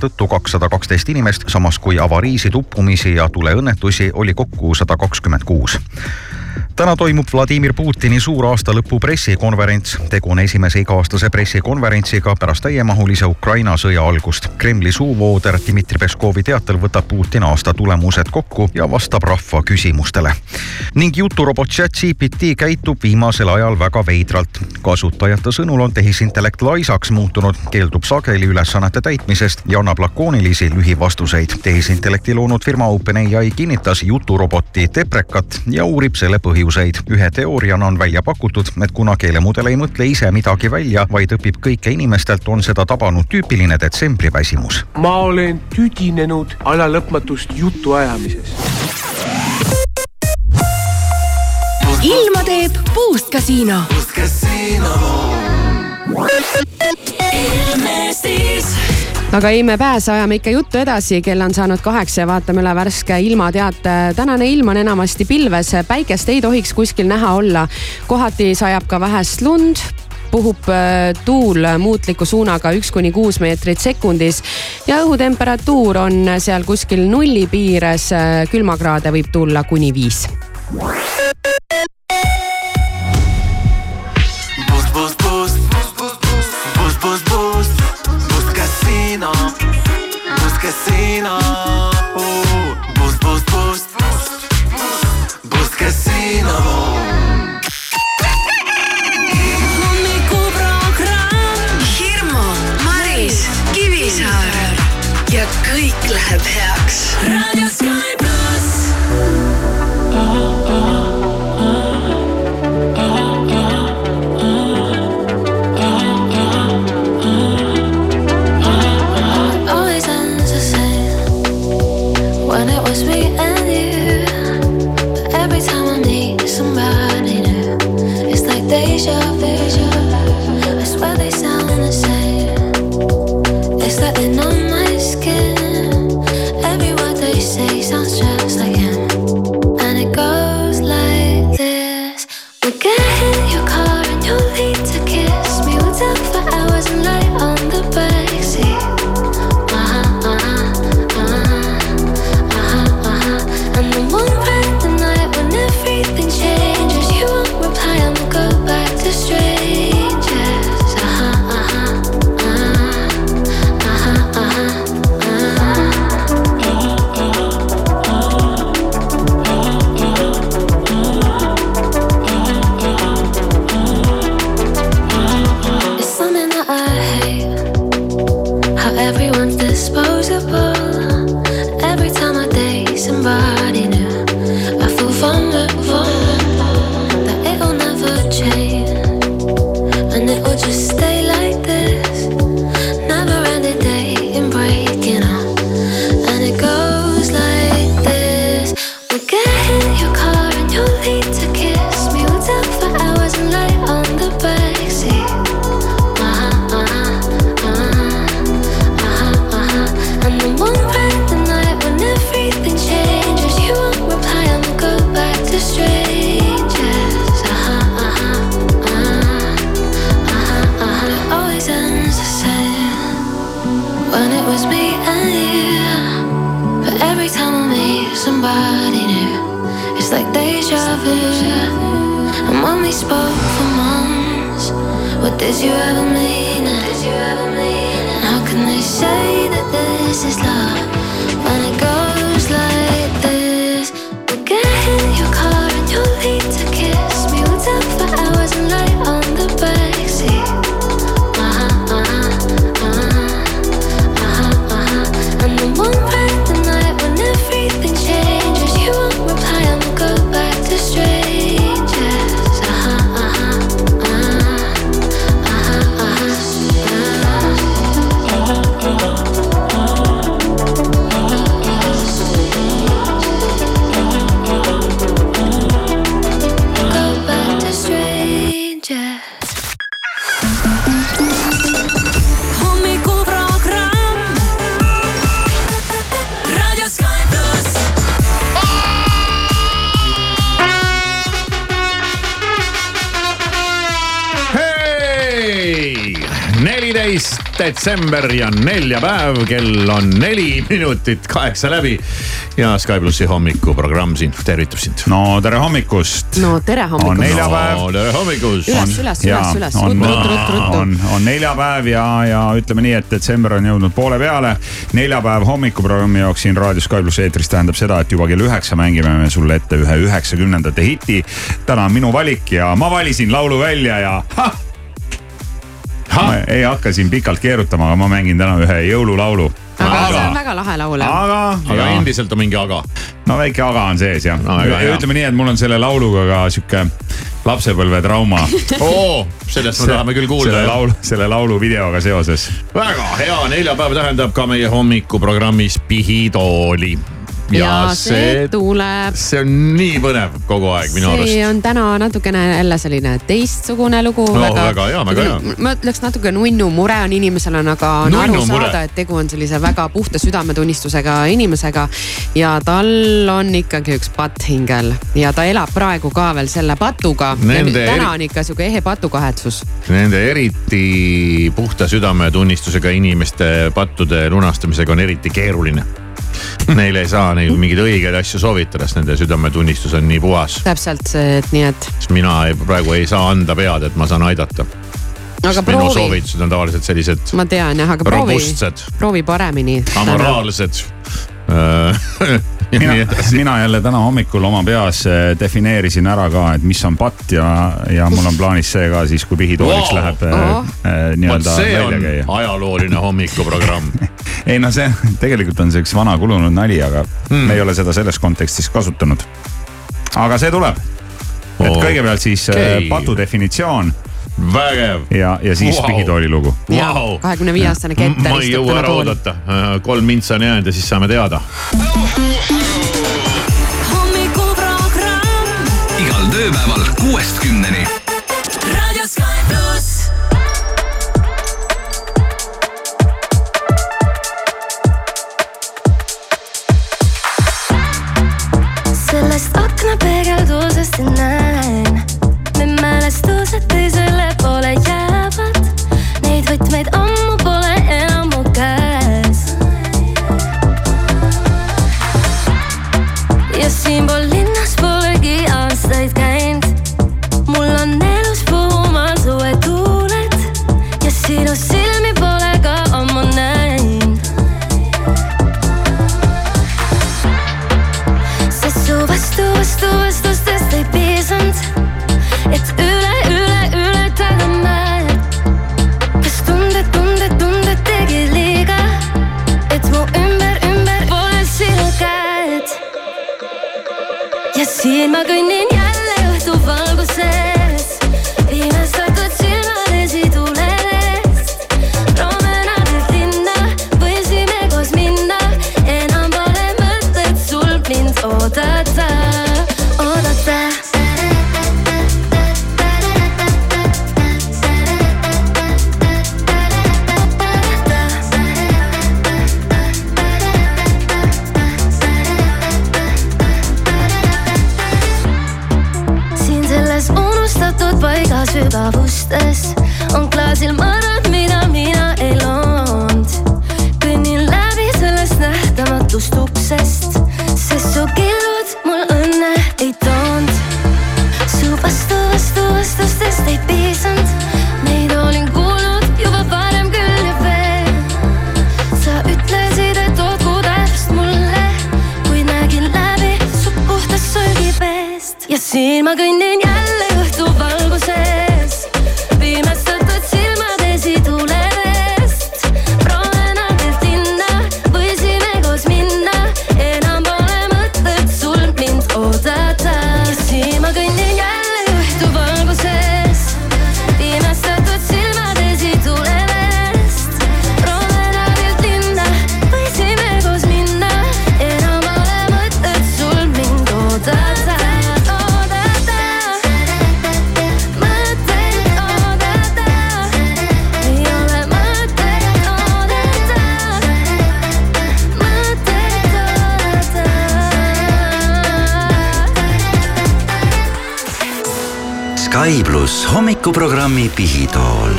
tõttu kakssada kaksteist inimest, samas kui avariisid, uppumisi ja tuleõnnetusi oli kokku sada kakskümmend kuus täna toimub Vladimir Putini suur aastalõpu pressikonverents. tegu on esimese iga-aastase pressikonverentsiga pärast täiemahulise Ukraina sõja algust. Kremli suuvooder Dmitri Peskovi teatel võtab Putin aasta tulemused kokku ja vastab rahva küsimustele. ning juturobot ChatGPT käitub viimasel ajal väga veidralt. kasutajate sõnul on tehisintellekt laisaks muutunud, keeldub sageli ülesannete täitmisest ja annab lakoonilisi lühivastuseid. tehisintellekti loonud firma OpenAI kinnitas juturoboti Deprekat ja uurib selle põhjuseid. ühe teooriana on välja pakutud, et kuna keelemudel ei mõtle ise midagi välja, vaid õpib kõike inimestelt, on seda tabanud tüüpiline detsembriväsimus. ma olen tüdinenud alalõpmatust jutuajamisest. ilma teeb Puust Kasiino. Puust Kasiino. ilmestis aga ei me pääse, ajame ikka juttu edasi, kell on saanud kaheksa ja vaatame üle värske ilmateate. tänane ilm on enamasti pilves, päikest ei tohiks kuskil näha olla. kohati sajab ka vähest lund, puhub äh, tuul muutliku suunaga üks kuni kuus meetrit sekundis ja õhutemperatuur on seal kuskil nulli piires, külmakraade võib tulla kuni viis. Casino. Uh, boost, boost, boost. Boost casino. hommikuprogramm. Hirmu, Maris, Kivisaar ja kõik läheb heaks. raadio and you. But every time I meet somebody new, it's like deja vu. And when we spoke for months, what did you ever mean? And how can they say that this is love when it goes like this? We get in your car and you leave to kiss me. Whatever. Detsember ja neljapäev, kell on neli minutit kaheksa läbi. ja Sky plussi hommikuprogramm siin tervitab sind. no tere hommikust. no tere on hommikust. neljapäev no tere hommikust. üles, üles, ja üles, üles, on, ruttu, ruttu, ruttu, ruttu. on, on neljapäev ja, ja ütleme nii, et detsember on jõudnud poole peale. neljapäev hommikuprogrammi jaoks siin raadio Sky pluss eetris tähendab seda, et juba kell üheksa mängime me sulle ette ühe üheksakümnendate hiti. täna on minu valik ja ma valisin laulu välja ja ha! Ma ei hakka siin pikalt keerutama, aga ma mängin täna ühe jõululaulu. aga see on väga lahe laul. aga, aga endiselt on mingi aga. no väike aga on sees jah No, ütleme nii, et mul on selle lauluga ka sihuke lapsepõlvetrauma oo, sellest me tahame küll kuulda. selle laulu, selle laulu videoga seoses. väga hea, neljapäev tähendab ka meie hommikuprogrammis Pihitooli. Ja see tuleb. see on nii põnev kogu aeg minu arust. see on täna natukene jälle selline teistsugune lugu No, väga hea, väga hea. ma ütleks natuke nunnu mure on inimesel on, aga on aru Nunnu mure. saada, et tegu on sellise väga puhta südametunnistusega inimesega. ja tal on ikkagi üks patt hingel ja ta elab praegu ka veel selle patuga. ja täna on ikka sihuke ehe patukahetsus. Nende eriti puhta südametunnistusega inimeste pattude lunastamisega on eriti keeruline. Neile ei saa neil mingeid õigeid asju soovitada, sest nende südametunnistus on nii puhas. täpselt, et nii et. sest mina ei, praegu ei saa anda pead, et ma saan aidata. aga minu proovi, soovitused on tavaliselt sellised ma tean jah, aga proovi, proovi paremini. amoraalsed mina, mina jälle täna hommikul oma peas eh, defineerisin ära ka, et mis on patt ja, ja mul on plaanis see ka siis, kui pihitooliks Wow. läheb Oh. vot nii-öelda välja käia. ajalooline hommikuprogramm. ei no see tegelikult on see üks vana kulunud nali, aga Hmm. me ei ole seda selles kontekstis kasutanud. aga see tuleb. et Okei. kõigepealt siis okay. patu definitsioon vägev. ja, ja siis Wow. pihitooli lugu. kahekümne viie aastane Keter ma ei jõua ära tool. oodata, kolm mintsa on jäänud ja siis saame teada. hommikuprogramm igal tööpäeval kuuest kümneni. Sky pluss hommikuprogrammi Pihitool.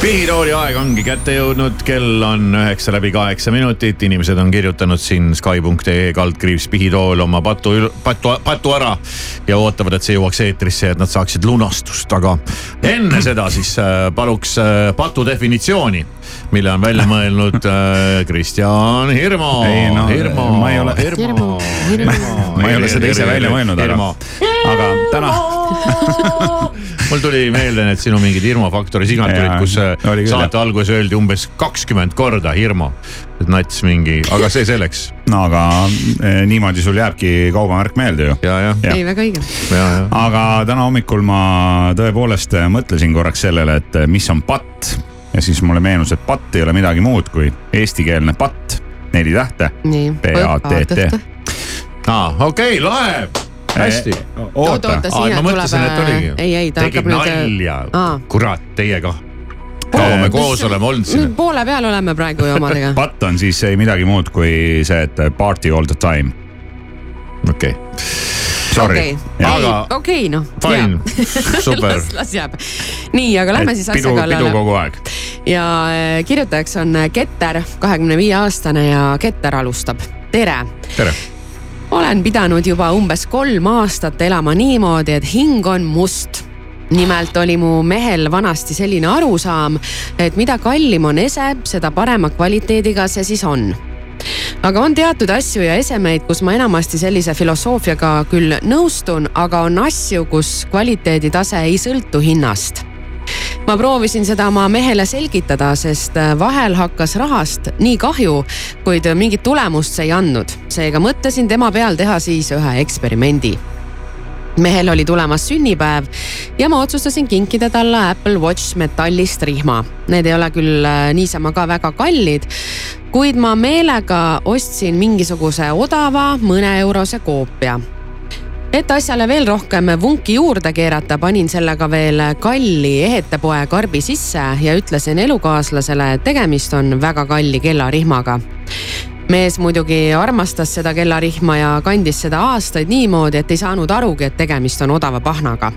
pihitooli aeg ongi kätte jõudnud, kell on üheksa läbi kaheksa minutit, inimesed on kirjutanud siin Sky.ee kaldkriips pihitool oma patu, patu, patu ära. ja ootavad, et see jõuaks eetrisse, et nad saaksid lunastust, aga enne seda siis äh, paluks äh, patu definitsiooni, mille on välja mõelnud äh, Kristjan Hirmu. Ei, no, Hirmu, ma ei ole- Hirmu, Hirmu. ma ei ole seda ise välja mõelnud, aga, aga täna mul tuli meelde need sinu mingid Irmo Faktori signatuurid, Jaa, kus äh, oli küll, saate alguses öeldi umbes kakskümmend korda Irmo. et nats mingi, aga see selleks. no aga eh, niimoodi sul jääbki kaubamärk meelde ju. ei, väga õige. aga täna hommikul ma tõepoolest mõtlesin korraks sellele, et mis on patt ja siis mulle meenus, et patt ei ole midagi muud kui eestikeelne patt, neli tähte. nii. P-A-T-T. aa, okei lahe hästi. oota, oota, siia ma mõtlesin, et tuleb. oligi. ei, ei, ta hakkab nüüd. nalja Aa., kurat, teiega. kaua me koos oleme olnud siin? poole peal oleme praegu ju omadega. patt on siis ei midagi muud kui see, et party all the time. okei okay. Sorry. okei, Aga- okei, noh. Fine. Super. las, las jääb. nii, aga lähme siis asja pidu, pidu kallale. kogu aeg. ja äh, kirjutajaks on Keter, kahekümne viie aastane ja Keter alustab. tere tere. olen pidanud juba umbes kolm aastat elama niimoodi, et hing on must. nimelt oli mu mehel vanasti selline arusaam, et mida kallim on ese, seda parema kvaliteediga see siis on. Aga on teatud asju ja esemeid, kus ma enamasti sellise filosoofiaga küll nõustun, aga on asju, kus kvaliteeditase ei sõltu hinnast ma proovisin seda oma mehele selgitada, sest äh, vahel hakkas rahast nii kahju, kuid mingit tulemust see ei andnud. seega mõtlesin tema peal teha siis ühe eksperimendi. Mehel oli tulemas sünnipäev ja ma otsustasin kinkida talle Apple Watch metallist rihma. Need ei ole küll äh, niisama ka väga kallid, kuid ma meelega ostsin mingisuguse odava mõneeurose koopia et asjale veel rohkem vunki juurde keerata, panin sellega veel kalli ehetepoe karbi sisse ja ütlesin elukaaslasele, et tegemist on väga kalli kellarihmaga. Mees muidugi armastas seda kellarihma ja kandis seda aastaid niimoodi, et ei saanud arugi, et tegemist on odava pahnaga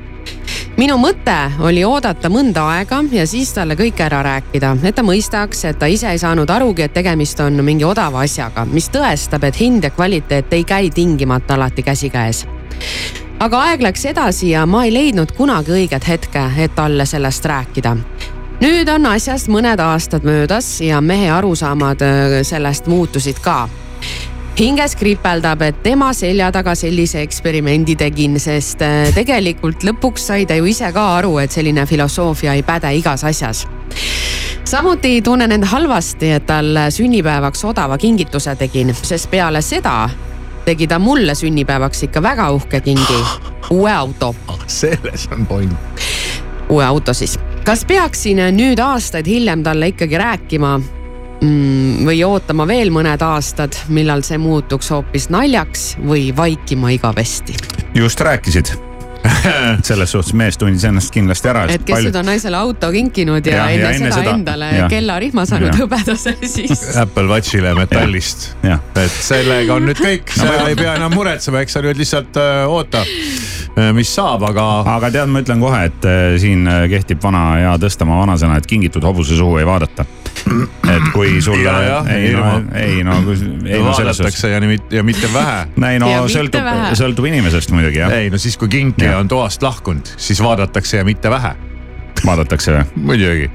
minu mõte oli oodata mõnda aega ja siis talle kõik ära rääkida, et ta mõistaks, et ta ise ei saanud arugi, et tegemist on mingi odava asjaga, mis tõestab, et hind ja kvaliteet ei käi tingimata alati käsikäes aga aeg läks edasi ja ma ei leidnud kunagi õiget hetke, et talle sellest rääkida. Nüüd on asjast mõned aastad möödas ja mehe arusaamad öö, sellest muutusid ka hinges kripeldab, et tema selja taga sellise eksperimendi tegin, sest äh, tegelikult lõpuks sai ta ju ise ka aru, et selline filosoofia ei päde igas asjas. samuti tunnen end halvasti, et talle sünnipäevaks odava kingituse tegin, sest peale seda tegi ta mulle sünnipäevaks ikka väga uhke kingi, uue auto selles on point. uue auto siis. Kas peaksin nüüd aastaid hiljem talle ikkagi rääkima mm, või ootama veel mõned aastad, millal see muutuks hoopis naljaks või vaikima igavesti? just rääkisid selles suhtes mees tundis ennast kindlasti ära. et kes nüüd on naisele auto kinkinud ja, Ja, enne, ja enne seda, seda- endale ja. kellarihma saanud hõbedase, siis Apple Watchile metallist. et sellega on nüüd kõik, sa ma- ei pea enam muretsema, eks sa nüüd lihtsalt äh, oota, mis saab, aga. aga tead, ma ütlen kohe, et äh, siin äh, kehtib vana hea Tõstamaa vanasõna, et kingitud hobuse suhu ei vaadata. Et kui sulle, ei no, ei no, ei no selles suhtes. vaadatakse ja nii, ja mitte vähe. ei no Ja mitte sõltub, sõltub inimesest muidugi jah. ei no siis, kui kinkija on toast lahkunud, siis vaadatakse ja mitte vähe. vaadatakse või? muidugi.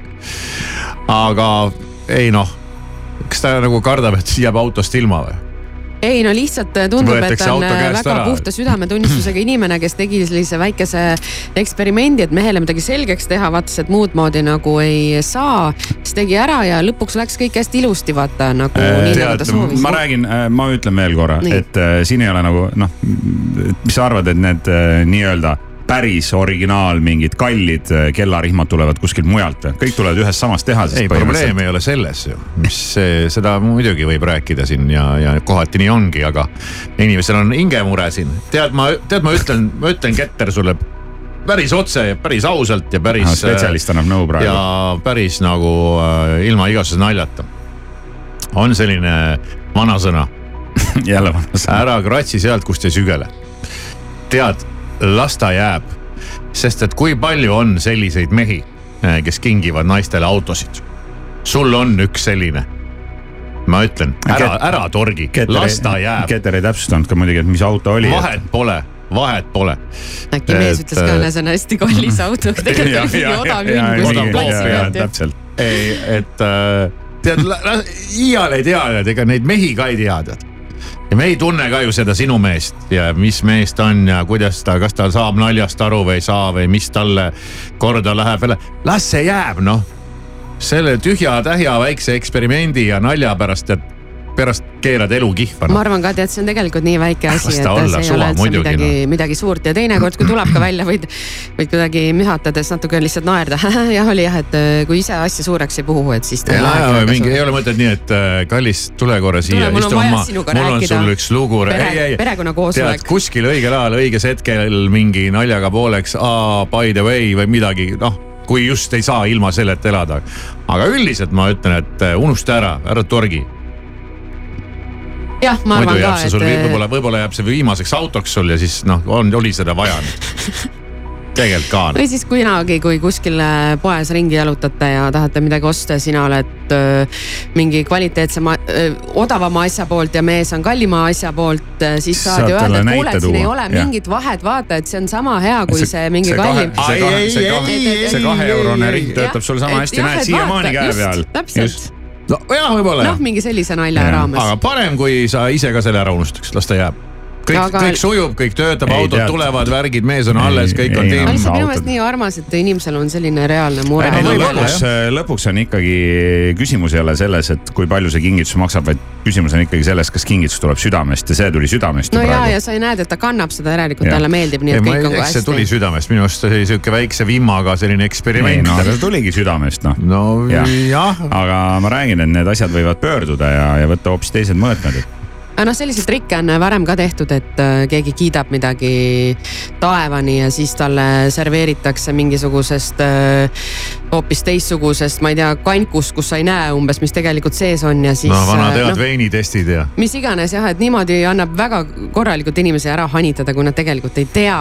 aga ei noh, kas ta nagu kardab, et jääb autost ilma või? Ei no lihtsalt tundub, et on käest väga ära. puhta südametunnistusega inimene, kes tegi sellise väikese eksperimendi, et mehele midagi selgeks teha, vaatas, et muud moodi nagu ei saa. siis tegi ära ja lõpuks läks kõik hästi ilusti, vaata nagu nii nagu ta soovis. ma räägin, ma ütlen veel korra, et äh, siin ei ole nagu noh, mis sa arvad, et need äh, nii-öelda päris originaal mingid kallid äh, kellarihmad tulevad kuskilt mujalt kõik tulevad ühest samast tehasest. ei, probleem ei ole selles ju, mis see, seda muidugi võib rääkida siin ja, ja kohati nii ongi, aga inimesel on hingemure siin. tead, ma, tead, ma ütlen, ma ütlen, Keter, sulle päris otse ja päris ausalt ja päris. spetsialist annab nõu praegu. ja päris nagu äh, ilma igasuguse naljata. on selline vanasõna jälle vanasõna. ära kratsi sealt, kust ei sügele. tead, las ta jääb, sest et kui palju on selliseid mehi, kes kingivad naistele autosid. sul on üks selline. ma ütlen, ära, ära torgi, las ta jääb, Keter ei täpsustanud ka muidugi, et mis auto oli. vahet pole, vahet pole. äkki mees Et, ütles ka, et see on hästi kallis auto, aga tegelikult oli mingi odav kuskil platsi pealt ju. täpselt. ei, et äh, tead, iial ei tea, et ega neid mehi ka ei tea, tead. Ja me ei tunne ka ju seda sinu meest ja mis mees ta on ja kuidas ta, kas ta saab naljast aru või ei saa või mis talle korda läheb. Las see jääb noh, selle tühja-tähja väikse eksperimendi ja nalja pärast, et pärast keerad elu kihva ma no.. arvan ka, tead, see on tegelikult nii väike asi, et olla, see ei ole üldse midagi noh., midagi suurt ja teinekord, kui tuleb ka välja, võid, võid kuidagi mühatades natuke lihtsalt naerda. jah, oli jah, et äh, kui ise asja suureks ei puhu, et siis ei ole mõtet nii, et äh, kallis, tule korra siia, istu oma, mul on sul üks lugu. Pere- perekonnakoosolek. tead kuskil õigel ajal, õiges hetkel mingi naljaga pooleks, by the way või midagi, noh kui just ei saa ilma selleta elada. aga üldiselt ma ütlen, et äh, unusta ära, ära torgi. jah, ma arvan ka, et äh, võib-olla, võib-olla jääb see viimaseks autoks sul ja siis noh, on, oli seda vaja. tegelikult ka. või siis kunagi, kui kuskil äh, poes ringi jalutate ja tahate midagi osta ja sina oled öö, mingi kvaliteetsema, odavama asja poolt ja mees on kallima asja poolt, siis saad ju öelda, et kuule, et siin ei ole jah. mingit vahet, vaata, et see on sama hea kui see, see mingi see kahe- kallim. see kahe- ai, kahe- see kaheeurone ring töötab sul sama hästi, näed siiamaani käe just, peal. täpselt. No jah, võib-olla noh, mingi sellise nalja Jah. raames. aga parem, kui sa ise ka selle ära unustaks, las ta jääb. Kõik Aga-, kõik sujub, kõik töötab, autod tead. tulevad, värgid, mees on alles, kõik on ei, tiim aga. lihtsalt minu meelest nii armas, et inimesel on selline reaalne mure. ei no lõpuks, lõpuks on ikkagi küsimus ei ole selles, et kui palju see kingitus maksab, vaid küsimus on ikkagi selles, kas kingitus tuleb südamest ja see tuli südamest no ja, ja. sa näed, et ta kannab seda, järelikult talle meeldib, nii et kõik on eks see tuli hästi. südamest, minu arust oli sihuke väikse vimmaga selline eksperiment no ta tuligi südamest noh. no Jah. jah, jah., aga ma räägin, et need asjad võivad pöörduda ja, ja võtta hoopis teised mõõtmed, et aga noh, selliseid trikke on varem ka tehtud, et äh, keegi kiidab midagi taevani ja siis talle serveeritakse mingisugusest äh, hoopis teistsugusest, ma ei tea, kankust, kus sa ei näe umbes, mis tegelikult sees on ja siis. no vanad head noh, veinitestid ja. mis iganes jah, et niimoodi annab väga korralikult inimesi ära hanitada, kui nad tegelikult ei tea,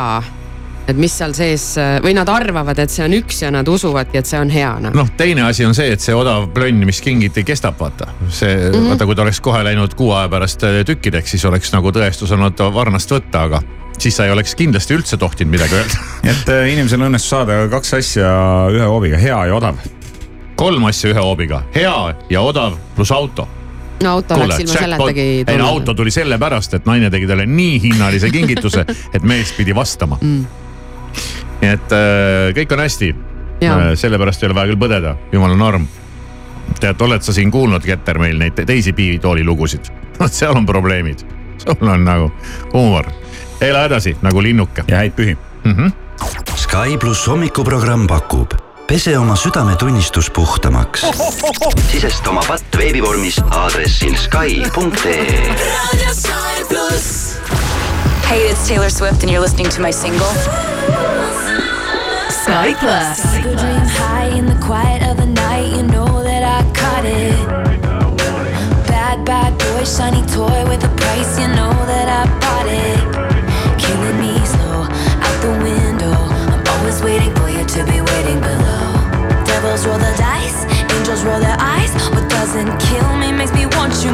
et mis seal sees või nad arvavad, et see on üks ja nad usuvadki, et see on hea noh. noh, teine asi on see, et see odav plönn, mis kingiti, kestab, vaata. see mm. -hmm. vaata, kui ta oleks kohe läinud kuu aja pärast äh, tükkideks, siis oleks nagu tõestus olnud varnast võtta, aga siis sa ei oleks kindlasti üldse tohtinud midagi öelda. et äh, inimesel õnnestus saada kaks asja ühe hoobiga, hea ja odav. kolm asja ühe hoobiga, hea ja odav pluss auto no auto kuule, oleks ilma selletagi ei no auto tuli sellepärast, et naine tegi talle nii hinnalise kingituse, et mees pidi vastama Mm. Nii et äh, kõik on hästi. Jaa. sellepärast ei ole vaja küll põdeda, jumala norm. tead, oled sa siin kuulnud, Keter, meil neid te- teisi piivitooli lugusid? vot seal on probleemid, sul on nagu huumor. ela edasi nagu linnuke ja häid pühi. mm. -hmm. Sky pluss hommikuprogramm pakub pese oma südametunnistus puhtamaks. sisesta oma patt veebivormis aadressil Sky.ee. Hey, it's Taylor Swift, and you're listening to my single. Sky Plus. Go dream high in the quiet of the night. You know that I caught it. Bad, bad boy, shiny toy with a price. You know that I bought it. Killing me slow out the window. I'm always waiting for you to be waiting below. Devils roll the dice, angels roll their eyes. What doesn't kill me makes me want you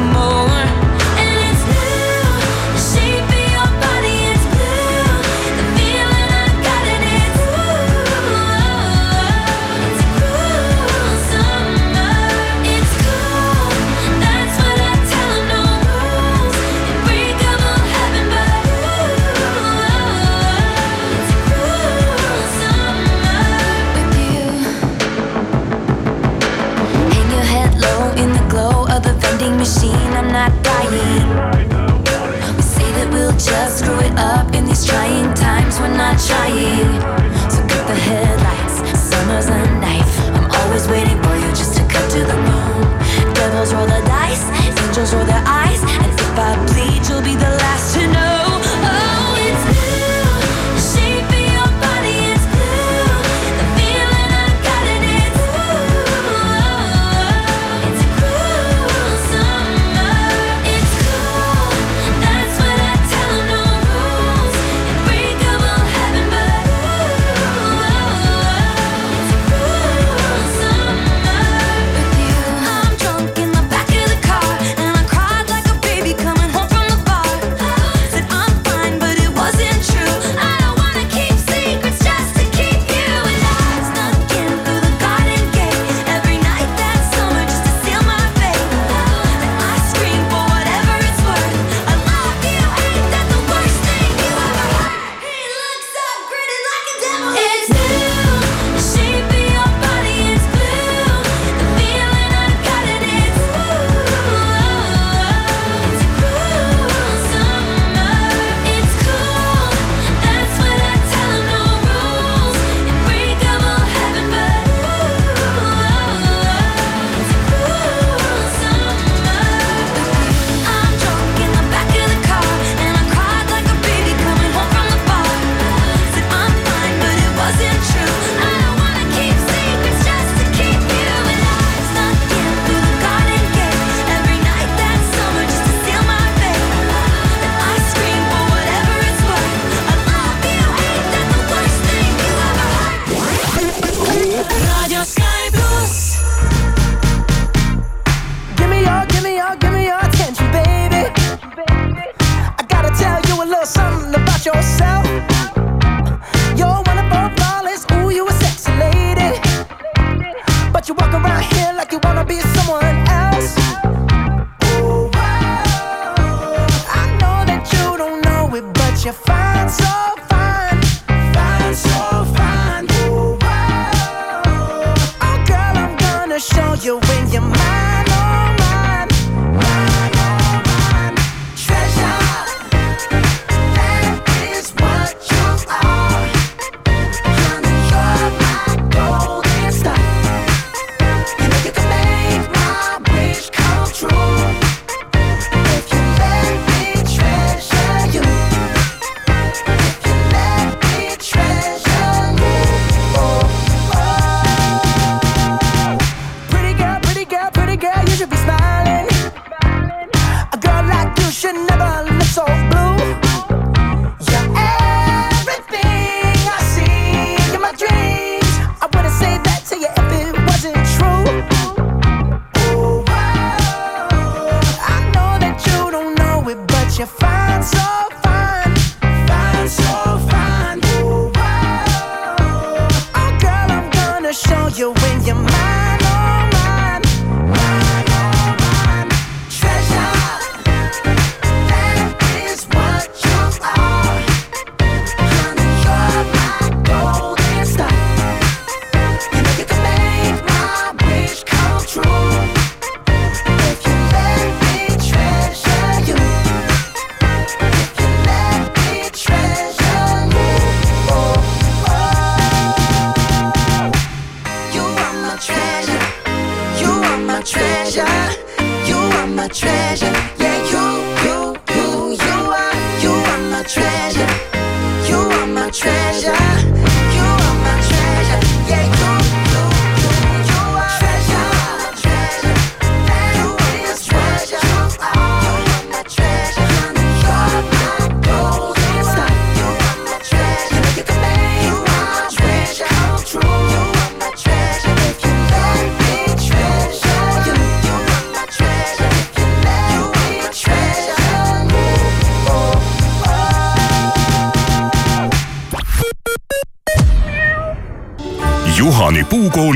your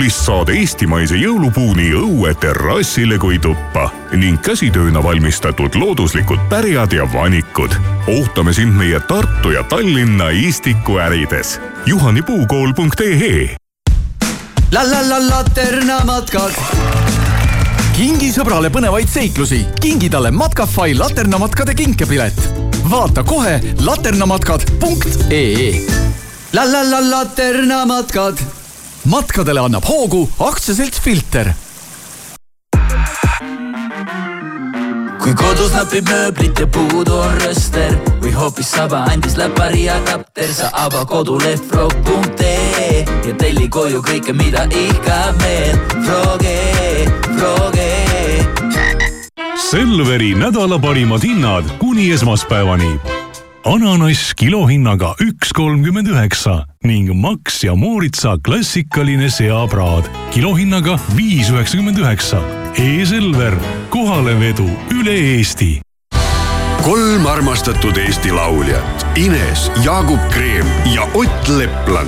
puukoolist saad eestimaise jõulupuu nii õue terrassile kui tuppa ning käsitööna valmistatud looduslikud pärjad ja vanikud. ootame sind meie Tartu ja Tallinna Istiku ärides. juhanipuukool.ee la la la Laterna matkad. kingi sõbrale põnevaid seiklusi, kingi talle Matkafai laternamatkade kinkepilet. vaata kohe laternamatkad.ee. la la la Laterna matkad. Matkadele annab hoogu aktsiaselts Filter kui kodus napib mööblit ja puudu on rööster või hoopis saba andis läpari ja kapter, sa ava koduleht frog.ee ja telli koju kõike, mida ihkab meel. Froge, Froge. Selveri nädala parimad hinnad kuni esmaspäevani. ananass kilohinnaga üks kolmkümmend üheksa ning Max ja Mooritsa klassikaline seapraad kilohinnaga viis üheksakümmend üheksa. E-Selver, kohalevedu üle Eesti kolm armastatud Eesti lauljat Ines, Jaagup Kreem ja Ott Leplan.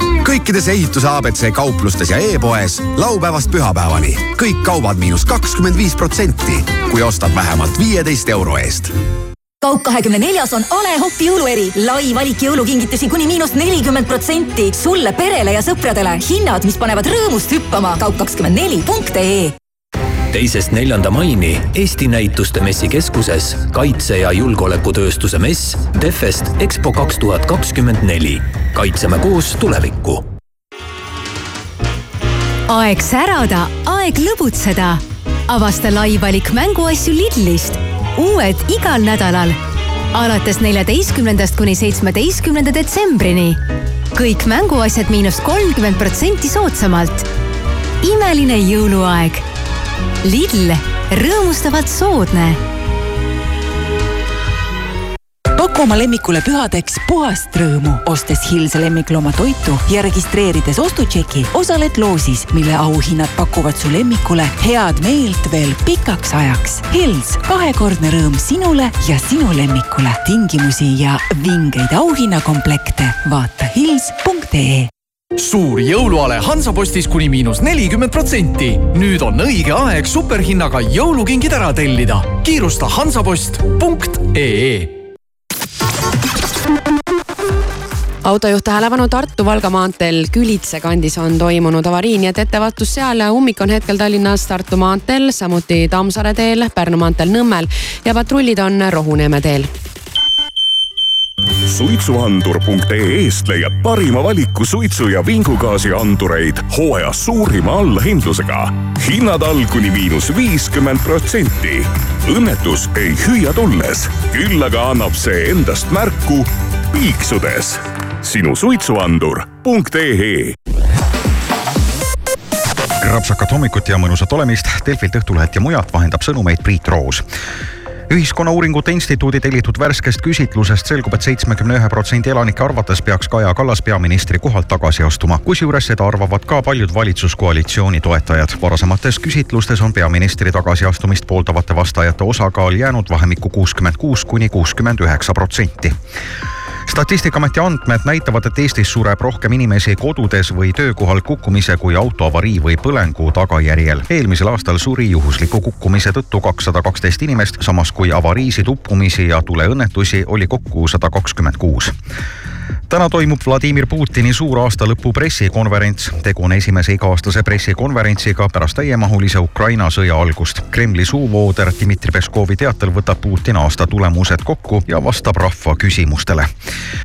kõikides ehituse abc kauplustes ja e-poes laupäevast pühapäevani kõik kaubad miinus kakskümmend viis protsenti, kui ostad vähemalt viieteist euro eest kaup kahekümne neljas on A Le Coq jõulueri, lai valik jõulukingitusi kuni miinus nelikümmend protsenti sulle, perele ja sõpradele. hinnad, mis panevad rõõmust hüppama. kaup kakskümmend neli punkt ee teisest neljanda maini Eesti Näituste Messikeskuses kaitse- ja julgeolekutööstuse mess Defest EXPO kaks tuhat kakskümmend neli. kaitseme koos tulevikku. aeg särada, aeg lõbutseda. avasta lai valik mänguasju Lidlist. uued igal nädalal. alates neljateistkümnendast kuni seitsmeteistkümnenda detsembrini. kõik mänguasjad miinus kolmkümmend protsenti soodsamalt. imeline jõuluaeg Lidl, rõõmustavalt soodne. paku oma lemmikule pühadeks puhast rõõmu, ostes Hills lemmiklooma toitu ja registreerides ostutšeki, osaled loosis, mille auhinnad pakuvad su lemmikule head meelt veel pikaks ajaks. Hills, kahekordne rõõm sinule ja sinu lemmikule. tingimusi ja vingeid auhinnakomplekte vaata hills.ee suur jõuluale Hansapostis kuni miinus nelikümmend protsenti. nüüd on õige aeg superhinnaga jõulukingid ära tellida. kiirusta hansapost.ee autojuht tähelepanu Tartu-Valga maanteel Külitse kandis on toimunud avarii, nii et ettevaatus seal. ummik on hetkel Tallinnas Tartu maanteel, samuti Tammsaare teel, Pärnu maanteel Nõmmel ja patrullid on Rohuneeme teel suitsuandur.ee-st leiad parima valiku suitsu ja vingugaasiandureid hooajas suurima allahindlusega. hinnad all kuni miinus viiskümmend protsenti. õnnetus ei hüüa tulles, küll aga annab see endast märku piiksudes. sinu suitsuandur.ee krapsakat hommikut ja mõnusat olemist. Delfilt, Õhtulehelt ja mujalt vahendab sõnumeid Priit Roos ühiskonnauuringute instituudi tellitud värskest küsitlusest selgub et, et seitsmekümne ühe protsendi elanike arvates peaks Kaja Kallas peaministri kohalt tagasi astuma. kusjuures seda arvavad ka paljud valitsuskoalitsiooni toetajad. varasemates küsitlustes on peaministri tagasiastumist pooldavate vastajate osakaal jäänud vahemikku kuuskümmend kuus kuni kuuskümmend üheksa protsenti statistikaameti andmed näitavad, et Eestis sureb rohkem inimesi kodudes või töökohal kukkumise kui autoavarii või põlengu tagajärjel. eelmisel aastal suri juhusliku kukkumise tõttu kakssada kaksteist inimest, samas kui avariisid, uppumisi ja tuleõnnetusi oli kokku sada kakskümmend kuus täna toimub Vladimir Putini suur aastalõpu pressikonverents. tegu on esimese iga-aastase pressikonverentsiga pärast täiemahulise Ukraina sõja algust. Kremli suuvooder Dmitri Peskovi teatel võtab Putin aasta tulemused kokku ja vastab rahva küsimustele.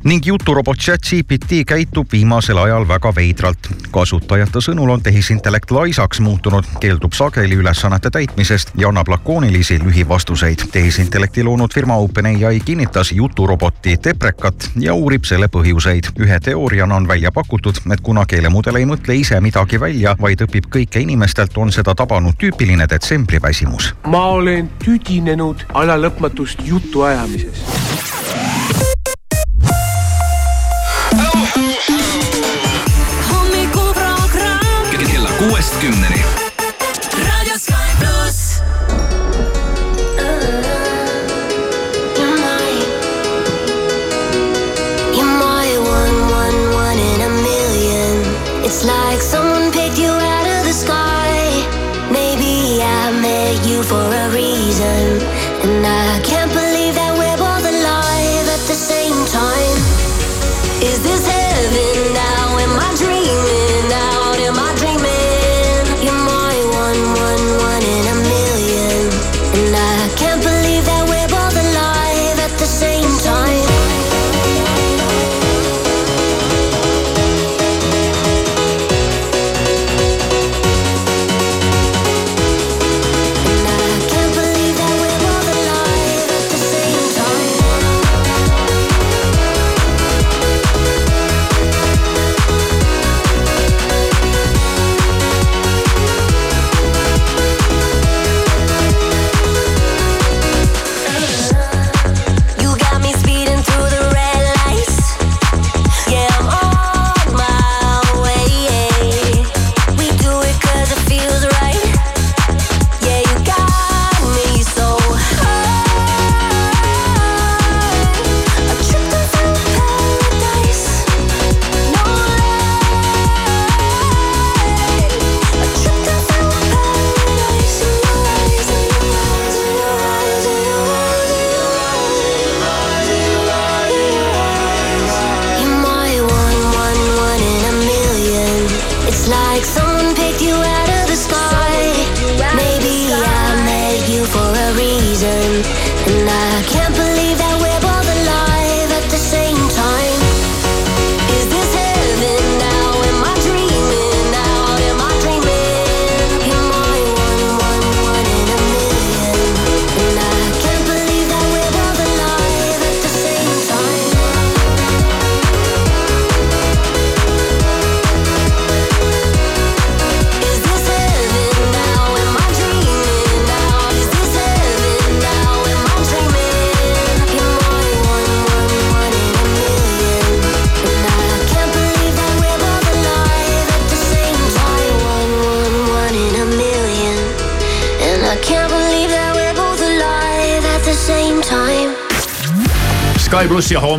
ning juturobot ChatGPT käitub viimasel ajal väga veidralt. kasutajate sõnul on tehisintellekt laisaks muutunud, keeldub sageli ülesannete täitmisest ja annab lakoonilisi lühivastuseid. tehisintellekti loonud firma OpenAI kinnitas juturoboti Deprekat ja uurib selle põhjuseid. ühe teooriana on välja pakutud, et kuna keelemudel ei mõtle ise midagi välja, vaid õpib kõike inimestelt, on seda tabanud tüüpiline detsembriväsimus. ma olen tüdinenud alalõpmatust jutuajamisest. hommikuprogramm kella kuuest kümneni.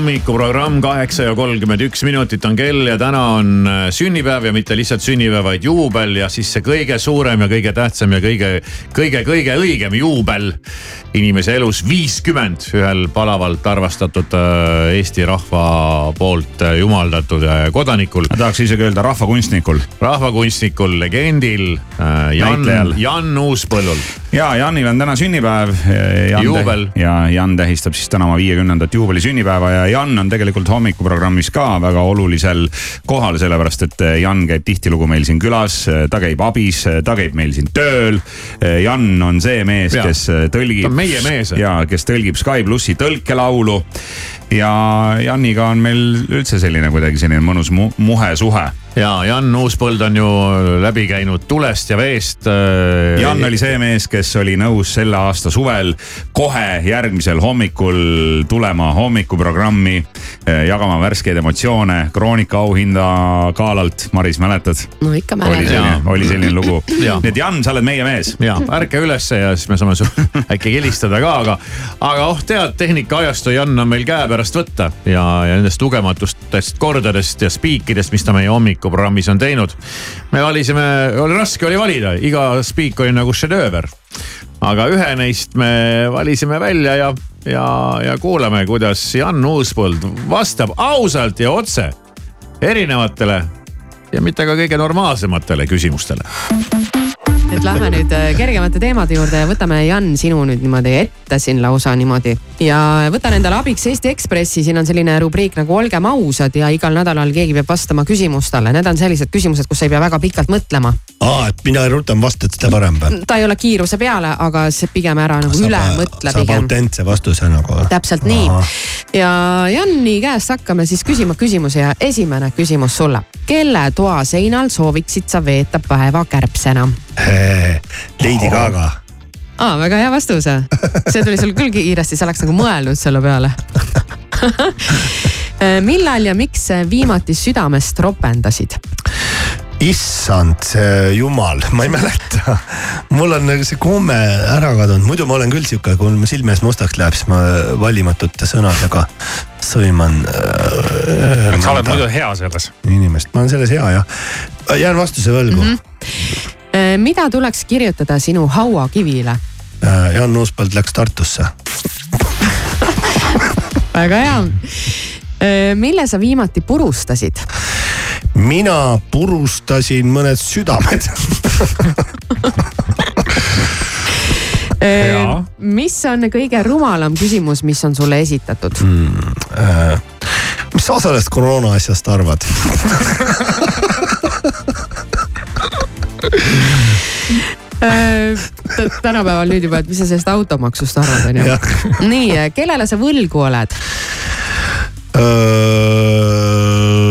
Hommikuprogramm kaheksa ja kolmkümmend üks minutit on kell ja täna on äh, sünnipäev ja mitte lihtsalt sünnipäev, vaid juubel ja siis see kõige suurem ja kõige tähtsam ja kõige, kõige, kõige õigem juubel inimese elus viiskümmend ühel palavalt armastatud äh, Eesti rahva poolt äh, jumaldatud kodanikul. ma tahaks isegi öelda rahvakunstnikul. rahvakunstnikul, legendil Jan Jan Uuspõllul. ja Janil on täna sünnipäev. Juubel. ja Jan tähistab siis täna oma viiekümnendat juubelisünnipäeva ja Jan on tegelikult hommikuprogrammis ka väga olulisel kohal, sellepärast et Jan käib tihtilugu meil siin külas, ta käib abis, ta käib meil siin tööl. Jan on see mees, kes tõlgib. Ta on meie mees. ja kes tõlgib Sky plussi tõlkelaulu. Ja Janiga on meil üldse selline kuidagi selline mõnus mu muhe suhe ja Jan Uuspõld on ju läbi käinud tulest ja veest. Jan oli see mees, kes oli nõus selle aasta suvel kohe järgmisel hommikul tulema hommikuprogrammi, jagama värskeid emotsioone Kroonika auhinda galalt. Maris, mäletad? no ikka oli mäletan. oli selline lugu. Nii et Jan, sa oled meie mees. ja ärka ülesse ja siis me saame su äkki helistada ka, aga, aga oh tead, tehnikaajastu Jan on meil käepärast võtta ja, ja nendest lugematutest kordadest ja spiikidest, mis ta meie hommikuprogrammis on teinud. me valisime, oli raske oli valida, iga spiik oli nagu šedööver. aga ühe neist me valisime välja ja, ja, ja kuulame, kuidas Jan Uuspõld vastab ausalt ja otse erinevatele ja mitte ka kõige normaalsematele küsimustele. Et lähme nüüd äh, kergemate teemade juurde ja võtame Jan sinu nüüd niimoodi ette siin lausa niimoodi. ja võtan endale abiks Eesti Ekspressi, siin on selline rubriik nagu Olgem ausad ja igal nädalal keegi peab vastama küsimustele, need on sellised küsimused, kus sa ei pea väga pikalt mõtlema. aa, et mina rutem vastad, seda parem või? ta ei ole kiiruse peale, aga see pigem ära nagu üle mõtle saab pigem autentse vastuse nagu. täpselt nii. ja Janni käest hakkame siis küsima küsimusi ja esimene küsimus sulle. kelle toa seinal sooviksid sa veeta päeva kärbsena? Lady Gaga. aa, väga hea vastus. see tuli sul küll kiiresti, sa oleks nagu mõelnud selle peale. millal ja miks viimati südamest ropendasid? issand, jumal, ma ei mäleta. mul on nagu see komme ära kadunud, muidu ma olen küll sihuke, kui mul silme ees mustaks läheb, siis ma valimatute sõnadega sõiman äh,. sa oled muidu hea selles. inimest, ma olen selles hea jah. jään vastuse võlgu mm. -hmm. Mida tuleks kirjutada sinu hauakivile? Jan Uuspõld läks Tartusse. väga hea. mille sa viimati purustasid? mina purustasin mõned südamed Äh, mis on kõige rumalam küsimus, mis on sulle esitatud mm,? Äh, mis sa sellest koroona asjast arvad? Äh, tänapäeval nüüd juba, et mis sa sellest automaksust arvad, onju. nii, kellele sa võlgu oled?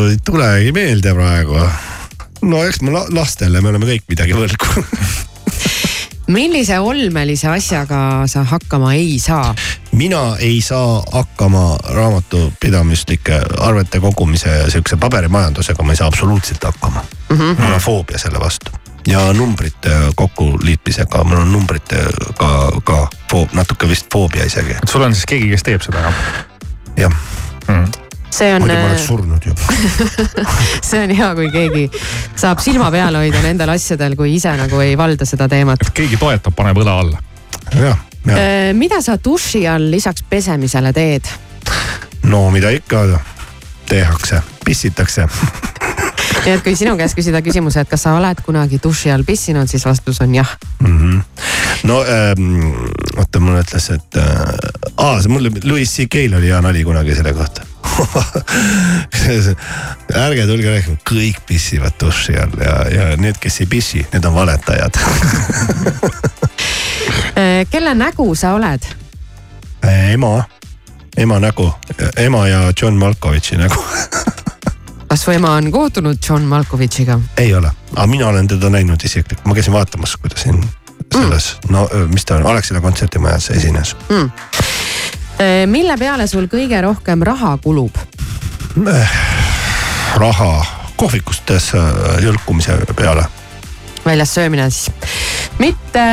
ei tulegi meelde praegu. no eks la- lastele, me oleme kõik midagi võlgu. millise olmelise asjaga sa hakkama ei saa? mina ei saa hakkama raamatupidamislike arvete kogumise ja sihukese paberimajandusega, ma ei saa absoluutselt hakkama mm. -hmm. mul on foobia selle vastu ja numbrite kokkuliitmisega, mul on numbritega ka, ka foob, natuke vist foobia isegi. sul on siis keegi, kes teeb seda jah? jah mm.. see on, muidu ma oleks surnud juba. see on hea, kui keegi saab silma peal hoida nendel asjadel, kui ise nagu ei valda seda teemat. keegi toetab, paneb õla alla. jah, Äh, mida sa duši all lisaks pesemisele teed? no mida ikka tehakse, pissitakse. nii et kui sinu käest küsida küsimuse, et kas sa oled kunagi duši all pissinud, siis vastus on jah. mm. -hmm. no ähm, oota, mulle ütles, et äh, aa, see mul Louis CK-l oli hea nali kunagi selle kohta ärge tulge rääkima, kõik pissivad duši all ja, ja need, kes ei pissi, need on valetajad Äh, kelle nägu sa oled? ema, ema nägu, ema ja John Malkovitši nägu kas su ema on kohtunud John Malkovitšiga? ei ole, aga mina olen teda näinud isiklikult, ma käisin vaatamas, kui ta siin selles mm., no mis ta on, Alexela kontserdimajas esines mm.. mille peale sul kõige rohkem raha kulub? raha kohvikustes äh, jõlkumise peale väljas söömine siis. mitte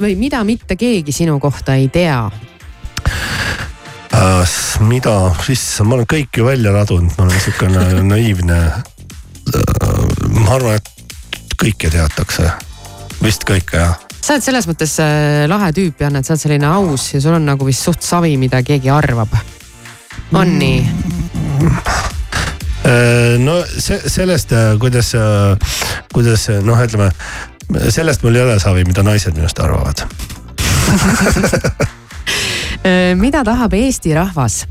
või mida mitte keegi sinu kohta ei tea? äh,. mida, issand, ma olen kõik ju välja ladunud, ma olen sihukene naiivne äh,. ma arvan, et kõike teatakse, vist kõike jah. sa oled selles mõttes äh, lahe tüüp, Jan, et sa oled selline aus ja sul on nagu vist suht savi, mida keegi arvab. on nii? Äh, no see sellest, kuidas, kuidas noh, ütleme sellest mul ei ole savi, mida naised minust arvavad. Mida tahab Eesti rahvas?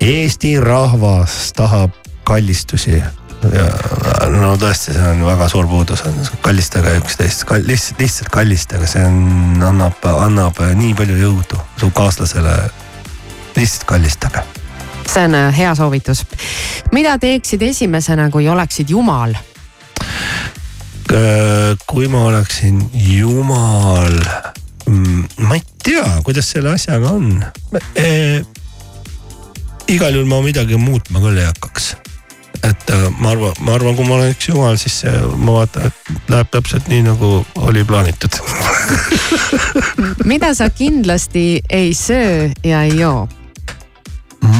Eesti rahvas tahab kallistusi ja no tõesti, see on väga suur puudus on, kallistage üksteist, lihtsalt, lihtsalt kallistage, see on, annab, annab nii palju jõudu su kaaslasele. lihtsalt kallistage. see on äh, hea soovitus. mida teeksid esimesena, kui oleksid jumal? kui ma oleksin jumal, ma ei tea, kuidas selle asjaga on e,. igal juhul ma midagi muutma küll ei hakkaks. et äh, ma arvan, ma arvan, kui ma oleks jumal, siis see, ma vaatan, et läheb täpselt nii, nagu oli plaanitud. mida sa kindlasti ei söö ja ei joo?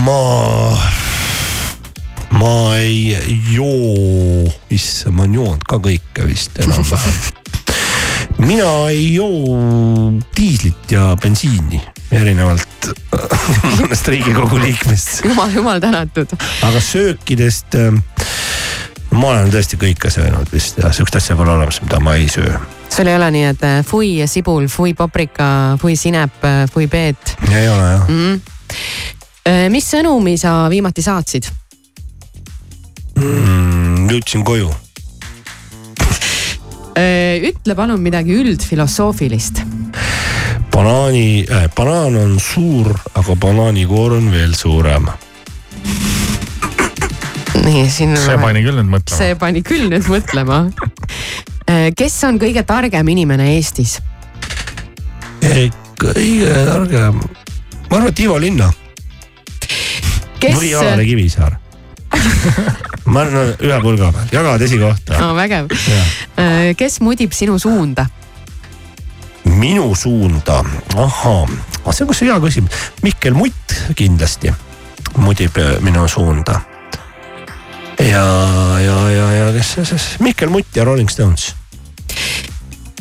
ma, ma ei joo, issand, ma olen joonud ka kõike vist enam-vähem. mina ei joo diislit ja bensiini erinevalt mõnest riigikogu liikmest. jumal, jumal tänatud. aga söökidest ähm, ma olen tõesti kõike söönud vist ja sihukest asja pole olemas, mida ma ei söö. sul ei ole nii, et äh, fui sibul, fui paprika, fui sinep, fui peet ei ole jah. mm.. mis sõnumi sa viimati saatsid? mm,. jõudsin koju. Ütle palun midagi üldfilosoofilist. banaani äh,, banaan on suur, aga banaanikoor on veel suurem. nii, siin. see pani küll nüüd mõtlema. see pani küll nüüd mõtlema. kes on kõige targem inimene Eestis? kõige targem, ma arvan, et Ivo Linna kes või Alari Kivisaar. ma arvan, ühe pulga peal, jagavad esikohta. no,. vägev. kes mudib sinu suunda? minu suunda, ahhaa, see on kas hea küsimus, Mihkel Mutt kindlasti mudib äh, minu suunda. ja, ja, ja, ja kes see siis, Mihkel Mutt ja Rolling Stones.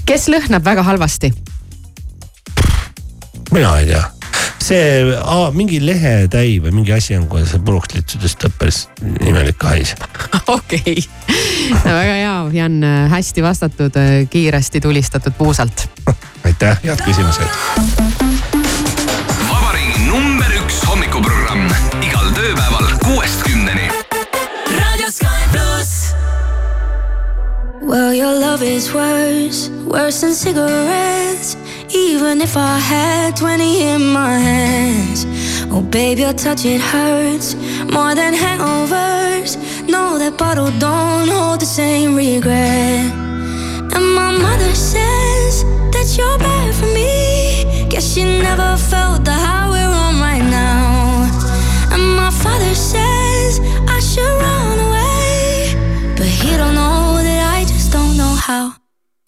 kes lõhnab väga halvasti? mina ei tea, see aa, mingi lehetäi või mingi asi on, kui see puruks litsudest lõpp päris imelik hais. okei, väga hea, Jan, hästi vastatud, kiiresti tulistatud puusalt. aitäh, head küsimused. vabariigi number üks hommikuprogramm igal tööpäeval kuuest kümneni. Well, your love is worse, worse than cigarettes. Even if I had 20 in my hands. Oh, babe, your touch, it hurts more than hangovers. No, that bottle don't hold the same regret. And my mother says that you're bad for me. Guess she never felt the high we're on right now. And my father says I should run away. But he don't know that I just don't know how.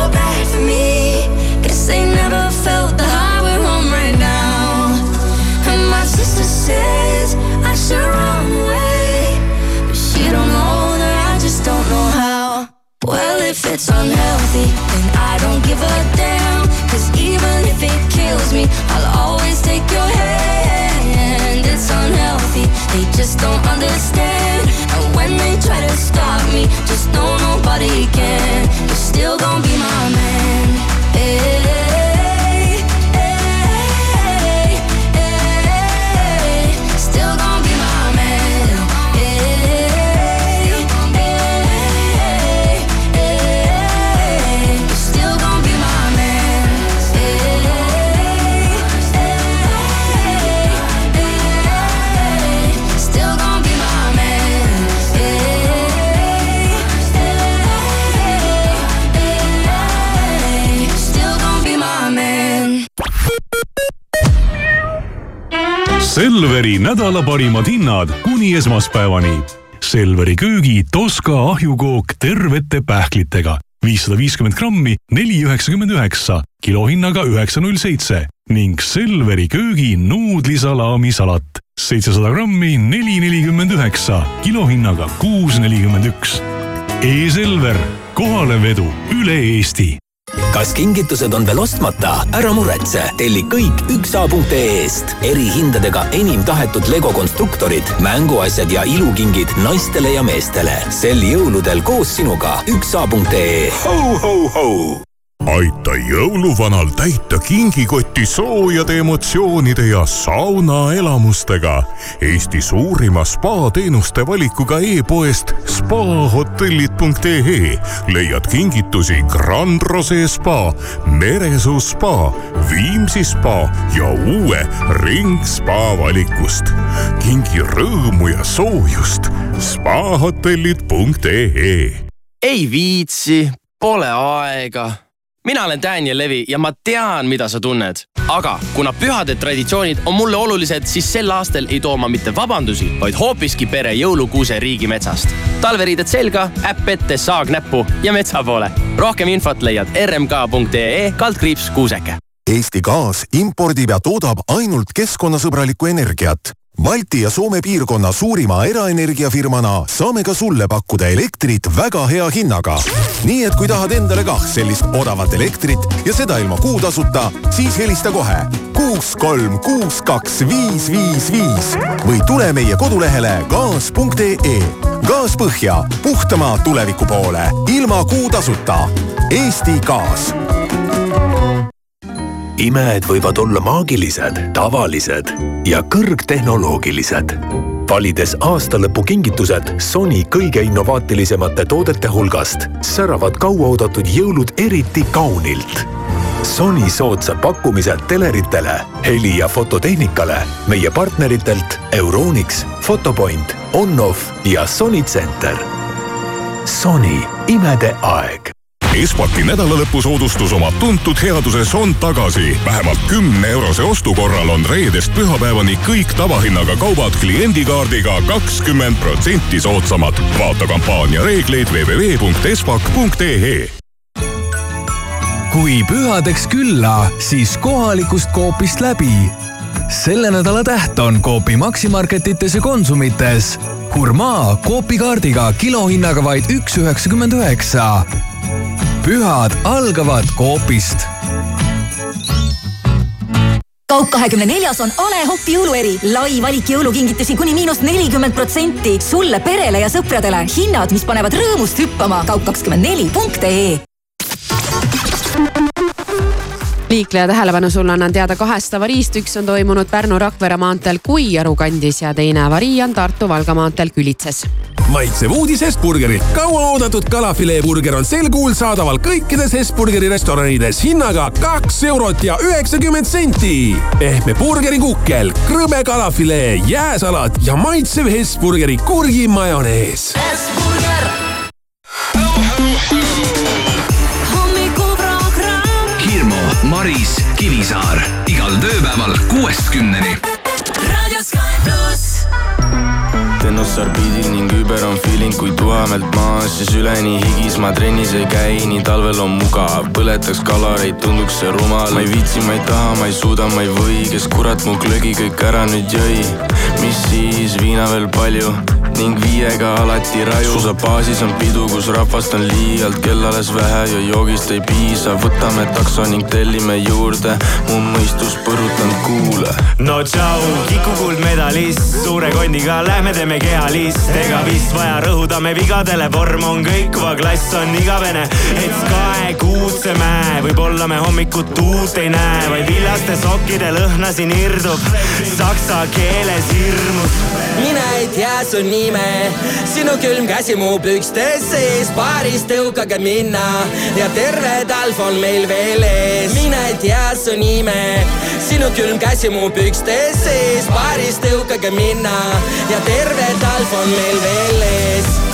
That you're bad Selveri nädala parimad hinnad kuni esmaspäevani. Selveri köögi Toska ahjukook tervete pähklitega viissada viiskümmend grammi, neli üheksakümmend üheksa, kilohinnaga üheksa null seitse ning Selveri köögi nuudlisalaami salat seitsesada grammi, neli nelikümmend üheksa, kilohinnaga kuus nelikümmend üks. E-Selver, kohalevedu üle Eesti kas kingitused on veel ostmata? ära muretse, telli kõik üksa.ee-st. erihindadega enim tahetud Lego konstruktorid, mänguasjad ja ilukingid naistele ja meestele. sel jõuludel koos sinuga üksa.ee. aita jõuluvanal täita kingikotti soojade emotsioonide ja saunaelamustega. Eesti suurima spaateenuste valikuga e-poest spahotellid.ee leiad kingitusi Grand Rose spa, Meresuu spa, Viimsi spa ja uue Ring spa valikust. kingi rõõmu ja soojust spahotellid.ee ei viitsi, pole aega. Mina olen Daniel Levi ja ma tean, mida sa tunned. aga kuna pühade traditsioonid on mulle olulised, siis sel aastal ei too ma mitte vabandusi, vaid hoopiski pere jõulukuuse riigimetsast. talveriided selga, äpp ette, saag näppu ja metsa poole. rohkem infot leiad rmk.ee kaldkriips kuuseke. Eesti Gaas impordib ja toodab ainult keskkonnasõbralikku energiat. Balti ja Soome piirkonna suurima eraenergiafirmana saame ka sulle pakkuda elektrit väga hea hinnaga. nii et kui tahad endale kah sellist odavat elektrit ja seda ilma kuutasuta, siis helista kohe kuus, kolm, kuus, kaks, viis, viis, viis või tule meie kodulehele gaas.ee. gaas põhja, puhtama tuleviku poole, ilma kuutasuta. Eesti Gaas imed võivad olla maagilised, tavalised ja kõrgtehnoloogilised. valides aastalõpu kingitused Sony kõige innovaatilisemate toodete hulgast, säravad kauaoodatud jõulud eriti kaunilt. Sony soodsad pakkumised teleritele, heli- ja fototehnikale meie partneritelt Euronix, Fotopoint, Onoff ja Sony Center. Sony, imede aeg Espaki nädalalõpusoodustus oma tuntud headuses on tagasi. vähemalt kümne eurose ostu korral on reedest pühapäevani kõik tavahinnaga kaubad kliendikaardiga kakskümmend protsenti soodsamad. vaata kampaania reegleid www.espak.ee kui pühadeks külla, siis kohalikust Coopist läbi. selle nädala täht on Coopi Maximarketites ja Konsumites. Hurmaa Coopi kaardiga kilohinnaga vaid üks üheksakümmend üheksa. Pühad algavad Coopist kaup kahekümne neljas on A Le Coq'i jõulueri. lai valik jõulukingitusi kuni miinus nelikümmend protsenti. sulle, perele ja sõpradele. hinnad, mis panevad rõõmust hüppama. kaup kakskümmend neli punkt ee liikleja tähelepanu sulle annan teada kahest avariist, üks on toimunud Pärnu-Rakvere maanteel Kuiaru kandis ja teine avarii on Tartu-Valga maanteel Külitses. maitsev uudis Hesburgerilt. kauaoodatud kalafileeburger on sel kuul saadaval kõikides Hesburgeri restoranides hinnaga kaks eurot ja üheksakümmend senti. pehme burgerikukkel, krõbe kalafilee, jääsalat ja maitsev Hesburgeri kurgimajonees. Hirmu, Maris, Kivisaar igal tööpäeval kuuest kümneni. pluss. Tenosarbiidid ning über on feeling kui tuhamelt maas ja süleni higis ma trennis ei käi, nii talvel on mugav, põletaks kaloreid, tunduks see rumal, ma ei viitsi, ma ei taha, ma ei suuda, ma ei või, kes kurat mu glögi kõik ära nüüd jõi. Mis siis, viina veel palju ning viiega alati raju. susabaasis on pidu, kus rahvast on liialt, kell alles vähe ja joogist ei piisa, võtame takso ning tellime juurde, mu mõistus põrutanud kuule. no tšau, Kiku kuldmedalist, suure kondiga lähme teeme kehalist, ega vist vaja rõhuda me vigadele, vorm on kõikuva, klass on igavene, et Sky Kuutsemäe, võib-olla me hommikut uut ei näe, vaid viljaste sokkide lõhna siin irdub. Saksa keeles hirmus. mine ei tea su nime, sinu külm käsi mu pükstes sees, baaris tõukage minna. Ja terve talv on meil veel ees. mine ei tea su nime, sinu külm käsi mu pükstes sees, baaris tõukage minna. Ja terve talv on meil veel ees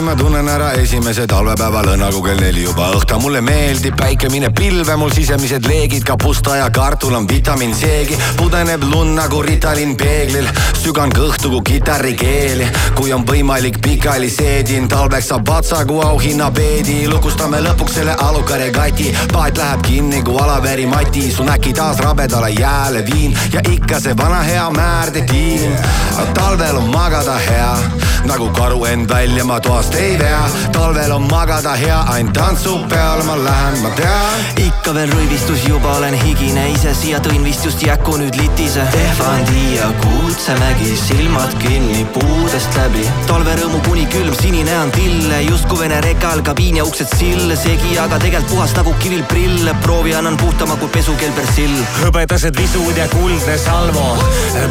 alati ma tunnen ära esimese talvepäeva lõõna, kui kell neli juba õhta. mulle meeldib päike, mine pilve, mul sisemised leegid, kapusta ja kartul on vitamiin C-gi. pudeneb lund nagu Ritalin peeglil, sügan kõhtu kui kitarrikeeli. kui on võimalik, pikali seedin, talveks saab vatsa kui auhinnapeedi. lukustame lõpuks selle aluka regati, paat läheb kinni kui Alaveri mati, su näki taas rabedale jääle viin ja ikka see vana hea määrde tiim. talvel on magada hea nagu karu end välja ma toast ennast ei tea, talvel on magada hea, ainult tantsu peale ma lähen, ma tean. ikka veel rõivistus, juba olen higine, ise siia tõin vist just jäku nüüd litise. Tehvandi ja Kuutsemägi, silmad kinni puudest läbi. talverõõmu kuni külm sinine on tille, justkui Vene rekal kabiin ja uksed sill, segi aga tegelikult puhas nagu kivil prill. proovi annan puhtama kui pesukeel persill. hõbedased visud ja kuldne salvo,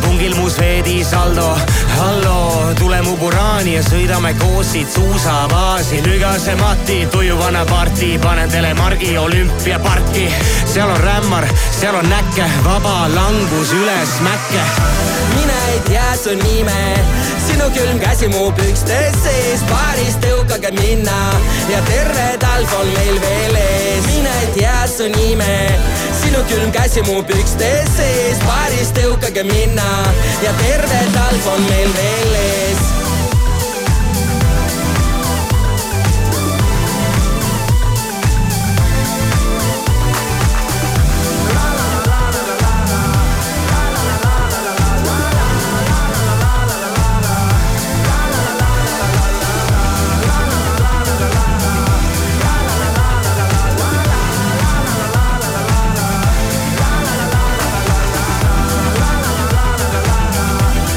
pungil mu sveedi saldo. hallo, tule mu buraani ja sõidame koos siit suusabaasi. lügase mati, tuju vana parti, panen telemargi olümpiaparki. seal on rämmar, seal on näkke, vaba langus üles mäkke. mine ei tea su nime, sinu külm käsi mu pükstes sees, baaris tõukage minna ja terve talv on meil veel ees. mine ei tea su nime, sinu külm käsi mu pükstes sees, baaris tõukage minna ja terve talv on meil veel ees.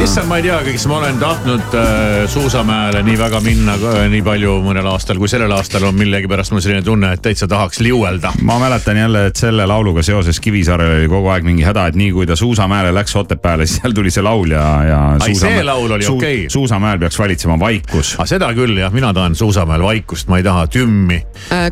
issand, ma ei teagi, kas ma olen tahtnud äh, suusamäele nii väga minna äh, nii palju mõnel aastal, kui sellel aastal on millegipärast mul selline tunne, et täitsa tahaks liuelda. ma mäletan jälle, et selle lauluga seoses Kivisaarel oli kogu aeg mingi häda, et nii kui ta Suusamäele läks Otepääle, siis seal tuli see laul ja, ja. Ai, see laul oli okei. Suusamäel peaks valitsema vaikus. aga seda küll jah, mina tahan suusamäel vaikust, ma ei taha tümmi.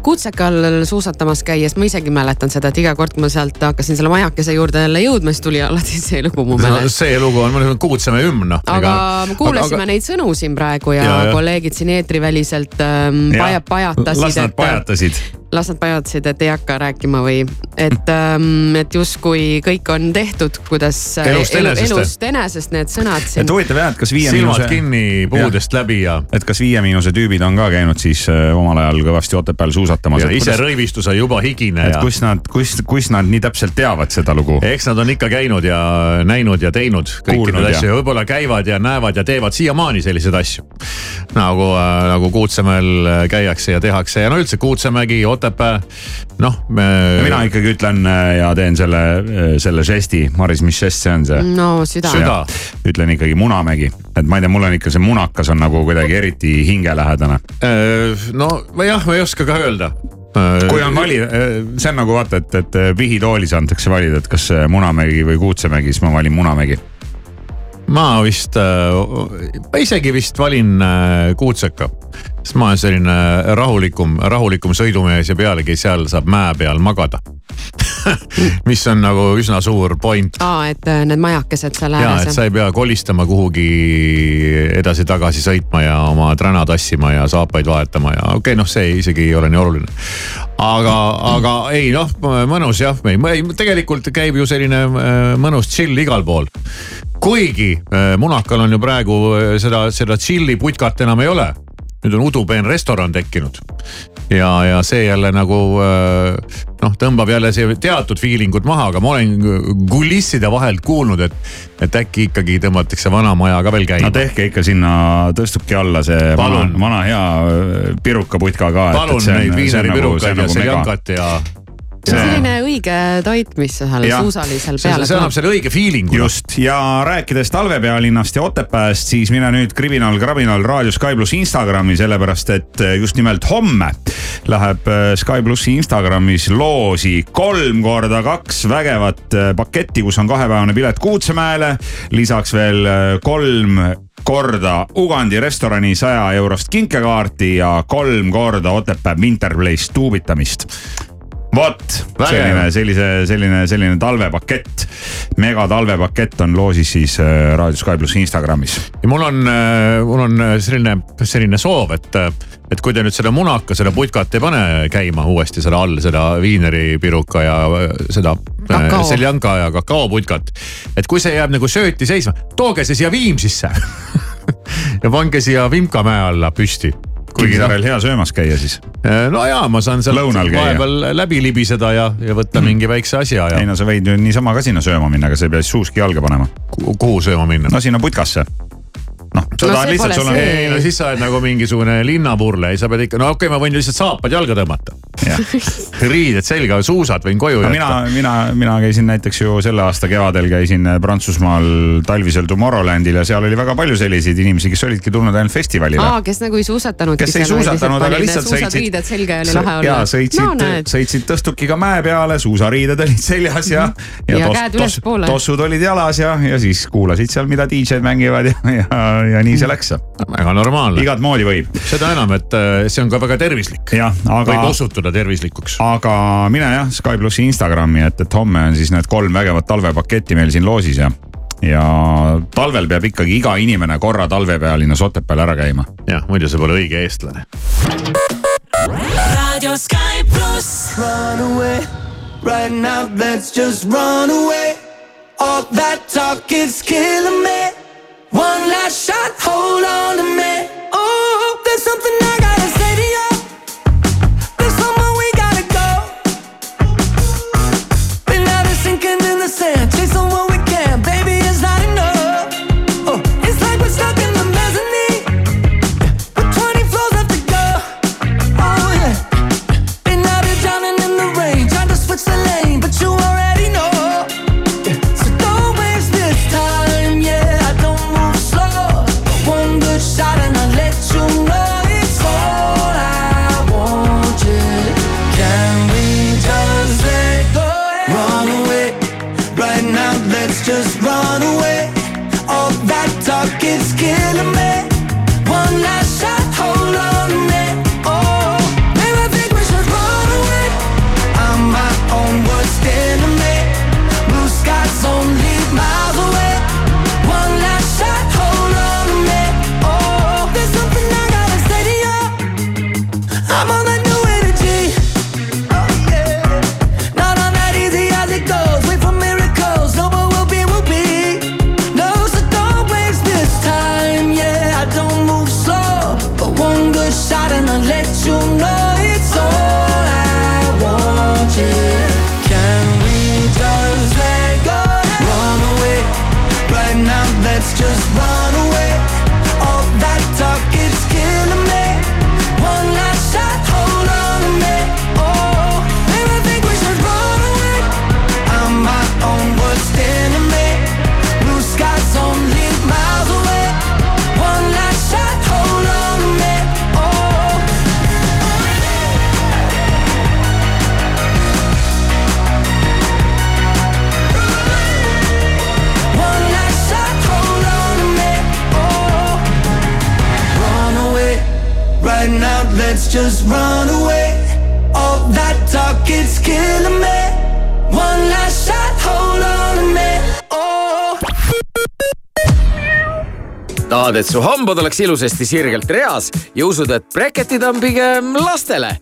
Kutsekal suusatamas käies ma isegi mäletan seda, et iga kord, kui ma sealt hakkasin selle majakese juurde jälle jõudma, siis tuli alati see lugu mu meelest. see lugu on, ma olen Kuutsemäe hümn noh. aga me kuulasime aga... neid sõnu siin praegu ja, Ja, ja ja. kolleegid siin eetriväliselt ähm, paja, pajatasid. las nad pajatasid. las nad pajatasid, et ei hakka rääkima või et ähm,, et justkui kõik on tehtud, kuidas äh, Elust elu, enesest. elust enesest need sõnad siin et. huvitav jah, et kas Viie silmad Miinuse. kinni puudest läbi ja. et kas Viie Miinuse tüübid on ka käinud siis äh, omal ajal kõvasti Otepääl suusatamas. ja ise rõivistuse juba higine et ja. kus nad, kus, kus nad nii täpselt teavad seda lugu? eks nad on ikka käinud ja näinud ja teinud kõiki neid ja- asju ja võib-olla käivad ja näevad ja teevad siiamaani selliseid asju. nagu äh,, nagu Kuutsemäel äh, käiakse ja tehakse ja no üldse Kuutsemägi, Otepää, noh me.... mina ikkagi ütlen äh, ja teen selle, selle žesti, Maris, mis žest see on see? no süda, Süda. ütlen ikkagi Munamägi, et ma ei tea, mul on ikka see munakas on nagu kuidagi eriti hingelähedane. no jah, ma ei oska ka öelda. kui on vali, see on nagu vaata, et, et vihitoolis antakse valida, et kas äh, Munamägi või Kuutsemägi, siis ma valin Munamägi. Ma vist äh,, ma isegi vist valin äh, Kuutseka, sest ma olen selline rahulikum, rahulikum sõidumees ja pealegi seal saab mäe peal magada. mis on nagu üsna suur point aa, et äh, need majakesed seal ja ääres et sa ei pea kolistama kuhugi edasi-tagasi sõitma ja oma träna tassima ja saapaid vahetama ja okei okay,, noh, see isegi ei ole nii oluline. aga, aga ei noh, mõnus jah, ei tegelikult käib ju selline äh, mõnus chill igal pool kuigi äh, Munakal on ju praegu seda, seda chill'i putkat enam ei ole. Nüüd on udupeen restoran tekkinud ja, ja see jälle nagu äh, noh, tõmbab jälle see teatud feelingud maha, aga ma olen kulisside vahelt kuulnud, et, et äkki ikkagi tõmmatakse vana maja ka veel käima no. tehke ikka sinna, tõstubki alla see vana Palun., vana hea äh, pirukaputka ka. palun neid viineripirukaid ja seljankat ja. See on selline õige toit, mis seal Jah. suusalisel see, peale see annab selle õige feeling'u. just ja rääkides talvepealinnast ja Otepääst, siis mine nüüd kriminal, krabinal Raadio Sky pluss Instagrami, sellepärast et äh, just nimelt homme läheb äh, Sky plussi Instagramis loosi kolm korda kaks vägevat äh, paketti, kus on kahepäevane pilet Kuutsemäele, lisaks veel kolm korda Ugandi restorani saja eurost kinkekaarti ja kolm korda Otepää Winterplace tuubitamist vot selline, sellise, selline, selline talvepakett, megatalvepakett on loosis siis äh, Raadio Sky pluss Instagramis. ja mul on, mul on selline, selline soov, et, et kui te nüüd selle munaka, seda putkat ei pane käima uuesti selle all, seda viineripiruka ja äh, seda Kakao. seljanka ja kakaoputkat. et kui see jääb nagu sööti seisma, tooge see siia Viimsisse ja pange siia Vimka mäe alla püsti. Kivisaarel hea söömas käia siis. no jaa, ma saan käia. vahepeal läbi libiseda ja, ja võtta mingi väikse asja ja ei no sa võid ju niisama ka sinna sööma minna, aga sa ei pea siis suuski jalga panema. kuhu sööma minna? no sinna putkasse. noh, sa No see lihtsalt, sul on ei no siis sa oled nagu mingisugune linnapurle, sa pead ikka, no okei okay,, ma võin lihtsalt saapad jalga tõmmata. riided selga, suusad võin koju no jätta mina, mina, mina käisin näiteks ju selle aasta kevadel käisin Prantsusmaal talvisel Tomorrowlandil ja seal oli väga palju selliseid inimesi, kes olidki tulnud ainult festivalile aa, kes nagu ei suusatanudki. kes ei suusatanud, aga lihtsalt sõitsid. suusariided selga ja oli lahe olla. ja no sõitsid, sõitsid tõstukiga mäe peale, suusariided olid seljas ja. Ja käed ülespoole. tossud olid jalas ja, ja siis kuulasid seal, mida DJ-d mängivad ja, ja, ja nii see läks. väga normaalne. igat moodi võib. seda enam, et äh, see on ka väga tervislik. aga võib, osutuda tervislikuks. aga mine jah Sky plussi Instagrami, et, et homme on siis need kolm vägevat talvepaketti meil siin loosis ja ja talvel peab ikkagi iga inimene korra talvepealinnas Otepääl ära käima. jah, muidu sa pole õige eestlane. Radio Sky pluss. Run away, right now let's just run away. All that talk is killing me. One last shot, hold on to me. Su hambad oleks ilusasti sirgelt reas ja usud, et breketid on pigem lastele?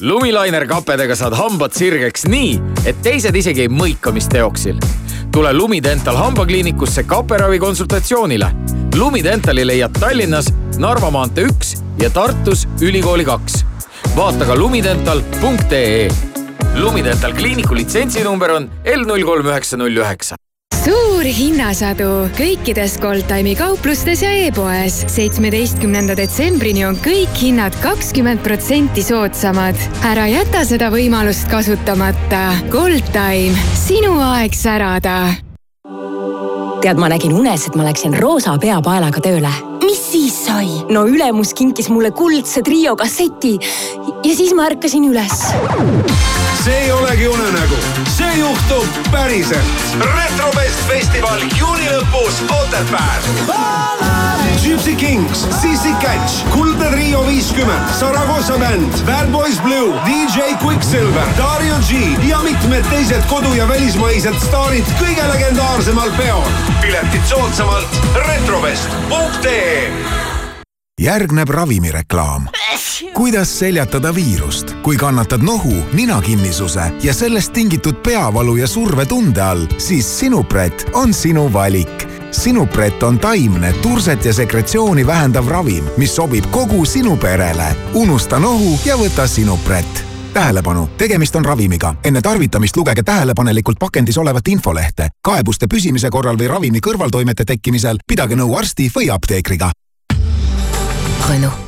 lumilainer kapedega saad hambad sirgeks nii, et teised isegi ei mõika, mis teoksil. tule Lumidental hambakliinikusse kaperavi konsultatsioonile. Lumidental leiad Tallinnas Narva maantee üks ja Tartus Ülikooli kaks. vaata ka lumidental.ee. Lumidental kliiniku litsentsinumber on L null kolm üheksa null üheksa. Suur hinnasadu kõikides Goldtime'i kauplustes ja e-poes. seitsmeteistkümnenda detsembrini on kõik hinnad kakskümmend protsenti soodsamad. ära jäta seda võimalust kasutamata. Goldtime, sinu aeg särada tead, ma nägin unes, et ma läksin roosa peapaelaga tööle. Mis siis sai? no ülemus kinkis mulle kuldse trio kasseti ja siis ma ärkasin üles. see ei olegi unenägu, see juhtub päriselt. retrofest festival juuni lõpus Otepääl. Gypsy Kings, Sissi Catch, Kuldne Trio viiskümmend, Saragossa bänd, Bad Boys Blue, DJ Quicksilver, Dario G ja mitmed teised kodu- ja välismaised staarid kõige legendaarsemal peol. piletid soodsamalt retrovest.ee järgneb ravimireklaam. kuidas seljatada viirust, kui kannatad nohu, ninakinnisuse ja sellest tingitud peavalu ja survetunde all, siis Sinupret on sinu valik. Sinupret on taimne turset ja sekretsiooni vähendav ravim, mis sobib kogu sinu perele. unusta nohu ja võta Sinupret tähelepanu, tegemist on ravimiga. enne tarvitamist lugege tähelepanelikult pakendis olevat infolehte. kaebuste püsimise korral või ravimi kõrvaltoimete tekkimisel pidage nõu arsti või apteekriga. Renault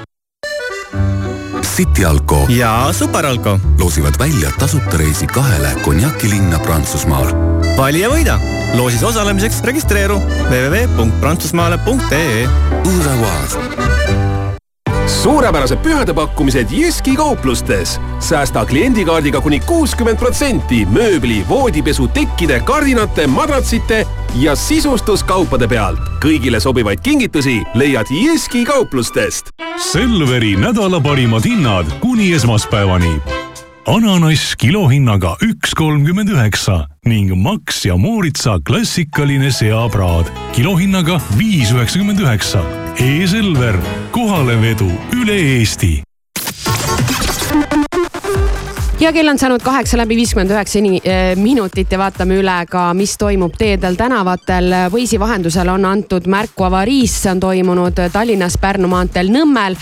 City Alko ja Superalko loosivad välja tasuta reisi kahele konjakilinna Prantsusmaal. vali ja võida. loosis osalemiseks registreeru www.prantsusmaale.ee. suurepärased pühadepakkumised Jyski kauplustes. säästa kliendikaardiga kuni kuuskümmend protsenti mööbli, voodipesu, tekkide, kardinate, madratsite ja sisustuskaupade pealt. kõigile sobivaid kingitusi leiad Jyski kauplustest. Selveri nädala parimad hinnad kuni esmaspäevani. ananass kilohinnaga üks kolmkümmend üheksa ning Max ja Mooritsa klassikaline seapraad kilohinnaga viis üheksakümmend üheksa. E-Selver, kohalevedu üle Eesti ja kell on saanud kaheksa läbi viiskümmend üheksa minutit ja vaatame üle ka, mis toimub teedel, tänavatel. Waze'i vahendusel on antud märku avariist, see on toimunud Tallinnas Pärnu maanteel Nõmmel.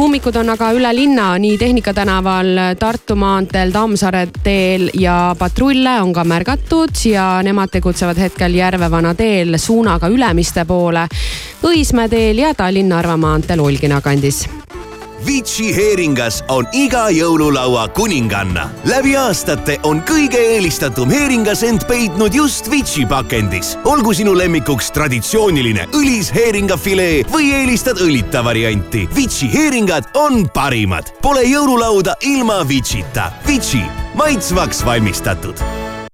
ummikud on aga üle linna nii Tehnika tänaval, Tartu maanteel, Tammsaare teel ja patrulle on ka märgatud ja nemad tegutsevad hetkel Järvevana teel suunaga Ülemiste poole, Õismäe teel ja Tallinna-Narva maanteel Ulgina kandis Vici heeringas on iga jõululaua kuninganna. läbi aastate on kõige eelistatum heeringas end peitnud just Vici pakendis. olgu sinu lemmikuks traditsiooniline õlis heeringafilee või eelistad õlita varianti. Vici heeringad on parimad. Pole jõululauda ilma Vicita. Vici, maitsvaks valmistatud